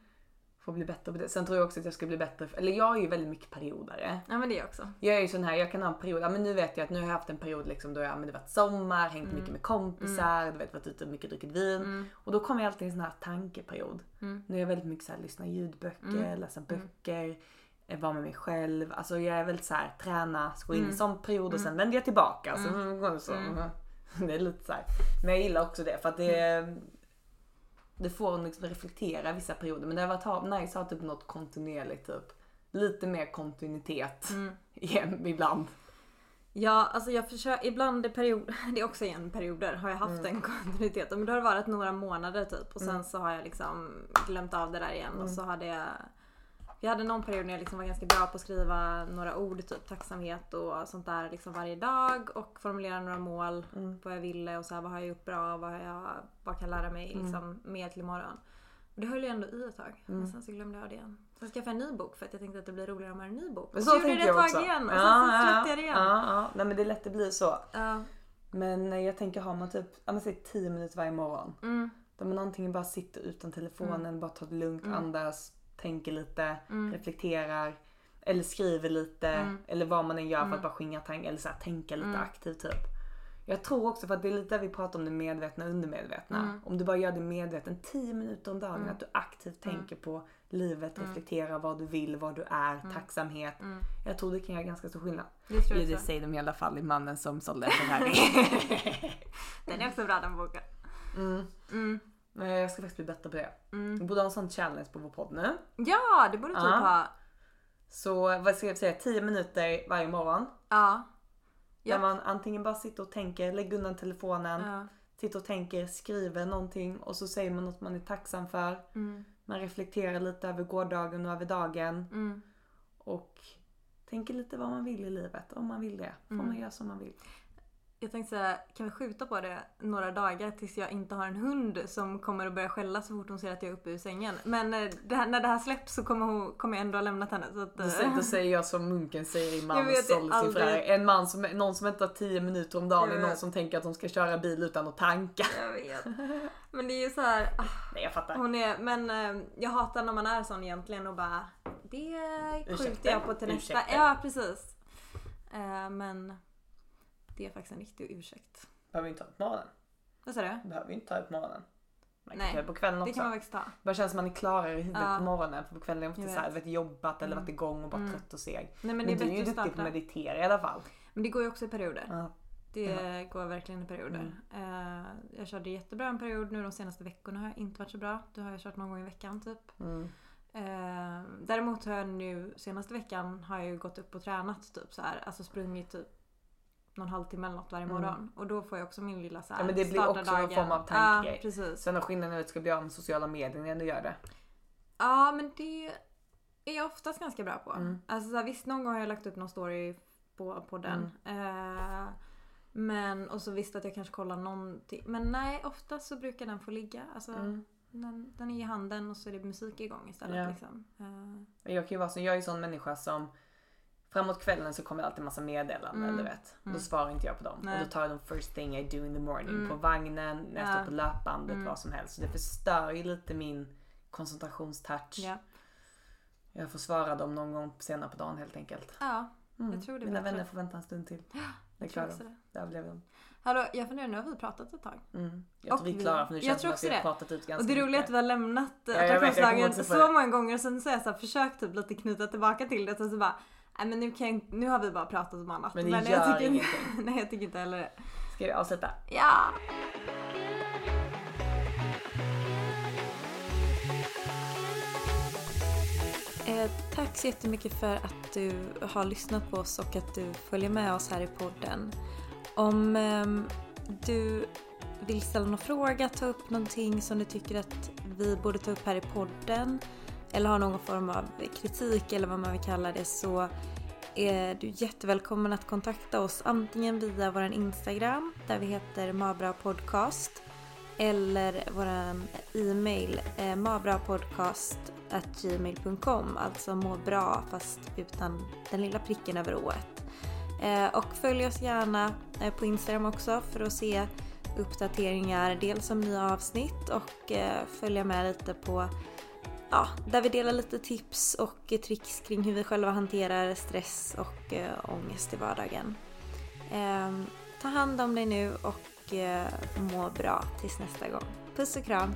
Få bli bättre på det. Sen tror jag också att jag ska bli bättre. Eller jag är ju väldigt mycket periodare. Ja men det är jag också. Jag är ju sån här, jag kan ha en period, ja men nu vet jag att nu har jag haft en period liksom då jag, men det varit sommar, hängt Mm. mycket med kompisar, du vet varit ute och mycket druckit vin. Mm. Och då kommer jag alltid i en sån här tankeperiod. Mm. Nu är jag väldigt mycket så här, lyssna ljudböcker, Mm. läsa böcker, eh, vara med mig själv. Alltså jag är väldigt så här, träna, så gå in i Mm. en sån period och Mm. sen vänder jag tillbaka. <laughs> Så, Mm. så, <laughs> Mm. Det är lite så här. Men jag gillar också det för att det det får en liksom reflektera vissa perioder. Men det har varit nice att ha typ något kontinuerligt typ. Lite mer kontinuitet Mm. <laughs> igen ibland. Ja, alltså jag försöker, ibland är period, <laughs> det är också igen perioder har jag haft Mm. den kontinuiteten. Men då har det varit några månader typ och sen Mm. så har jag liksom glömt av det där igen och Mm. så hade jag jag hade någon period när jag liksom var ganska bra på att skriva några ord, typ tacksamhet och sånt där liksom varje dag och formulera några mål Mm. vad jag ville och så här, vad har jag gjort bra, vad, jag, vad kan jag lära mig Mm. liksom, mer till imorgon. Och det höll jag ändå i ett tag. Mm. Men sen så glömde jag det igen. Sen skaffade jag en ny bok för att jag tänkte att det blir roligare om jag har en ny bok. Men Och så, så gjorde jag det ett tag också. igen och Ja, sen så ja, släppte jag det igen. Ja, ja. Nej men det är lätt att bli så. Ja. Men jag tänker har man typ, ja men säg 10 minuter varje morgon. Mm. Där man antingen bara sitter utan telefonen, Mm. bara tar det lugnt, Mm. andas, tänker lite, Mm. reflekterar. Eller skriver lite. Mm. Eller vad man än gör för Mm. att bara skingra tankar. Eller så här, tänka lite Mm. aktivt typ. Jag tror också för att det är lite där vi pratar om det medvetna och undermedvetna. Mm. Om du bara gör det medveten 10 minuter om dagen. Mm. Att du aktivt Mm. tänker på livet, Mm. reflekterar vad du vill, vad du är, Mm. tacksamhet. Mm. Jag tror det kan göra ganska stor skillnad. Det tror jag det säger de i alla fall i mannen som sålde Ferrari. <laughs> Den är också bra den boken. mm. Jag ska faktiskt bli bättre på det. Mm. Vi borde ha en sån challenge på vår podd nu. Ja, det borde typ Ja. ha. Så vad ska jag säga, 10 minuter varje morgon. Ja. Där man antingen bara sitter och tänker, lägger undan telefonen, Ja. sitter och tänker, skriver någonting och så säger man något man är tacksam för. Mm. Man reflekterar lite över gårdagen och över dagen. Mm. Och tänker lite vad man vill i livet. Om man vill det. Får Mm. man göra som man vill. Jag tänkte säga, kan vi skjuta på det några dagar tills jag inte har en hund som kommer att börja skälla så fort hon ser att jag är uppe ur sängen. Men eh, det här, när det här släpps så kommer, hon, kommer jag ändå ha lämnat henne. Så att, Då, eh, säger- jag som munken säger i Jag Man vet, det är sålde sin aldrig- Ferrari. En man som, någon som inte har 10 minuter om dagen är någon som tänker att de ska köra bil utan att tanka. Jag vet. Men det är ju så här. ah, Nej jag fattar. Hon är, men eh, jag hatar när man är sån egentligen och bara det skjuter jag på till nästa. Ursäkta. Ja precis. Men det är faktiskt en riktig ursäkt. Behöver inte ta upp morgonen. Vad sa du? Behöver inte ta upp morgonen. Man kan Nej, ta det på kvällen också. det kan man faktiskt ta. bara känns som man är klarare i huvudet Ja. på morgonen. För på kvällen är man ofta vet. vet, jobbat eller Mm. varit igång och bara Mm. trött och seg. Nej, men men det är du är ju duktig på att meditera i alla fall. Men det går ju också i perioder. Ja. Det går verkligen i perioder. Mm. Eh, jag körde jättebra en period nu de senaste veckorna har jag inte varit så bra. Då har jag kört någon gång i veckan typ. Mm. Eh, däremot har jag nu senaste veckan har jag ju gått upp och tränat typ så här. Alltså sprungit typ någon halvtimme eller något varje Mm. morgon. Och då får jag också min lilla så här, Ja men det blir också en dagen. form av tankegrej. Ja, precis. Sen har skillnaden är att du ska bli av med sociala medier när du gör det. Ja men det är jag oftast ganska bra på. Mm. Alltså så här, visst någon gång har jag lagt upp någon story på, på den. Eh, men och så visst att jag kanske kollar någonting. Men nej oftast så brukar den få ligga. Alltså, Mm. den, den är i handen och så är det musik igång istället. Ja. Liksom. Eh, Jag kan ju vara så, jag är ju sån människa som Framåt kvällen så kommer det alltid massa meddelanden Mm. du vet. Mm. Då svarar inte jag på dem. Nej. Och då tar jag dem first thing I do in the morning. Mm. På vagnen, när jag Ja. står på löpbandet, Mm. vad som helst. Så det förstör ju lite min koncentrationstouch. ja. Jag får svara dem någon gång senare på dagen helt enkelt. Ja, Mm. jag tror det Mina bättre. vänner får vänta en stund till. Det jag klarar de. Det överlever de. Hallå, jag funderar, nu har vi pratat ett tag. Mm. Jag tror vi är klara för nu känns det som att vi har det. pratat ut ganska Och det är mycket. att vi har lämnat Ja, attraktionslagen på så det. många gånger och sen så har jag så här försökt typ lite knyta tillbaka till det och så bara Nej men nu, kan jag, nu har vi bara pratat om annat. Men det jag gör tycker, ingenting. <laughs> Nej jag tycker inte heller det. Ska vi avsluta? Ja! Eh, tack så jättemycket för att du har lyssnat på oss och att du följer med oss här i podden. Om ehm, du vill ställa någon fråga, ta upp någonting som du tycker att vi borde ta upp här i podden eller har någon form av kritik eller vad man vill kalla det så är du jättevälkommen att kontakta oss antingen via vår Instagram där vi heter Mabra Podcast eller vår e-mail eh, mabrapodcast.gmail.com alltså må bra fast utan den lilla pricken över ået. Eh, och följ oss gärna eh, på Instagram också för att se uppdateringar dels om nya avsnitt och eh, följa med lite på ja, där vi delar lite tips och tricks kring hur vi själva hanterar stress och eh, ångest i vardagen. Eh, ta hand om dig nu och eh, må bra tills nästa gång. Puss och kram!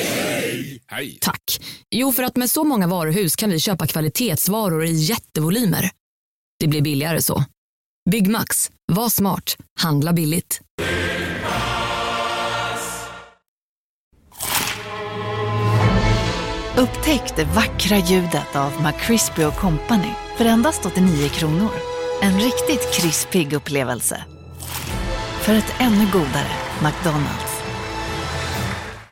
Tack. Jo, för att med så många varuhus kan vi köpa kvalitetsvaror i jättevolymer. Det blir billigare så. Byggmax. Var smart. Handla billigt. Upptäck det vackra ljudet av McCrispy Company för endast 89 kronor. En riktigt krispig upplevelse. För ett ännu godare McDonalds.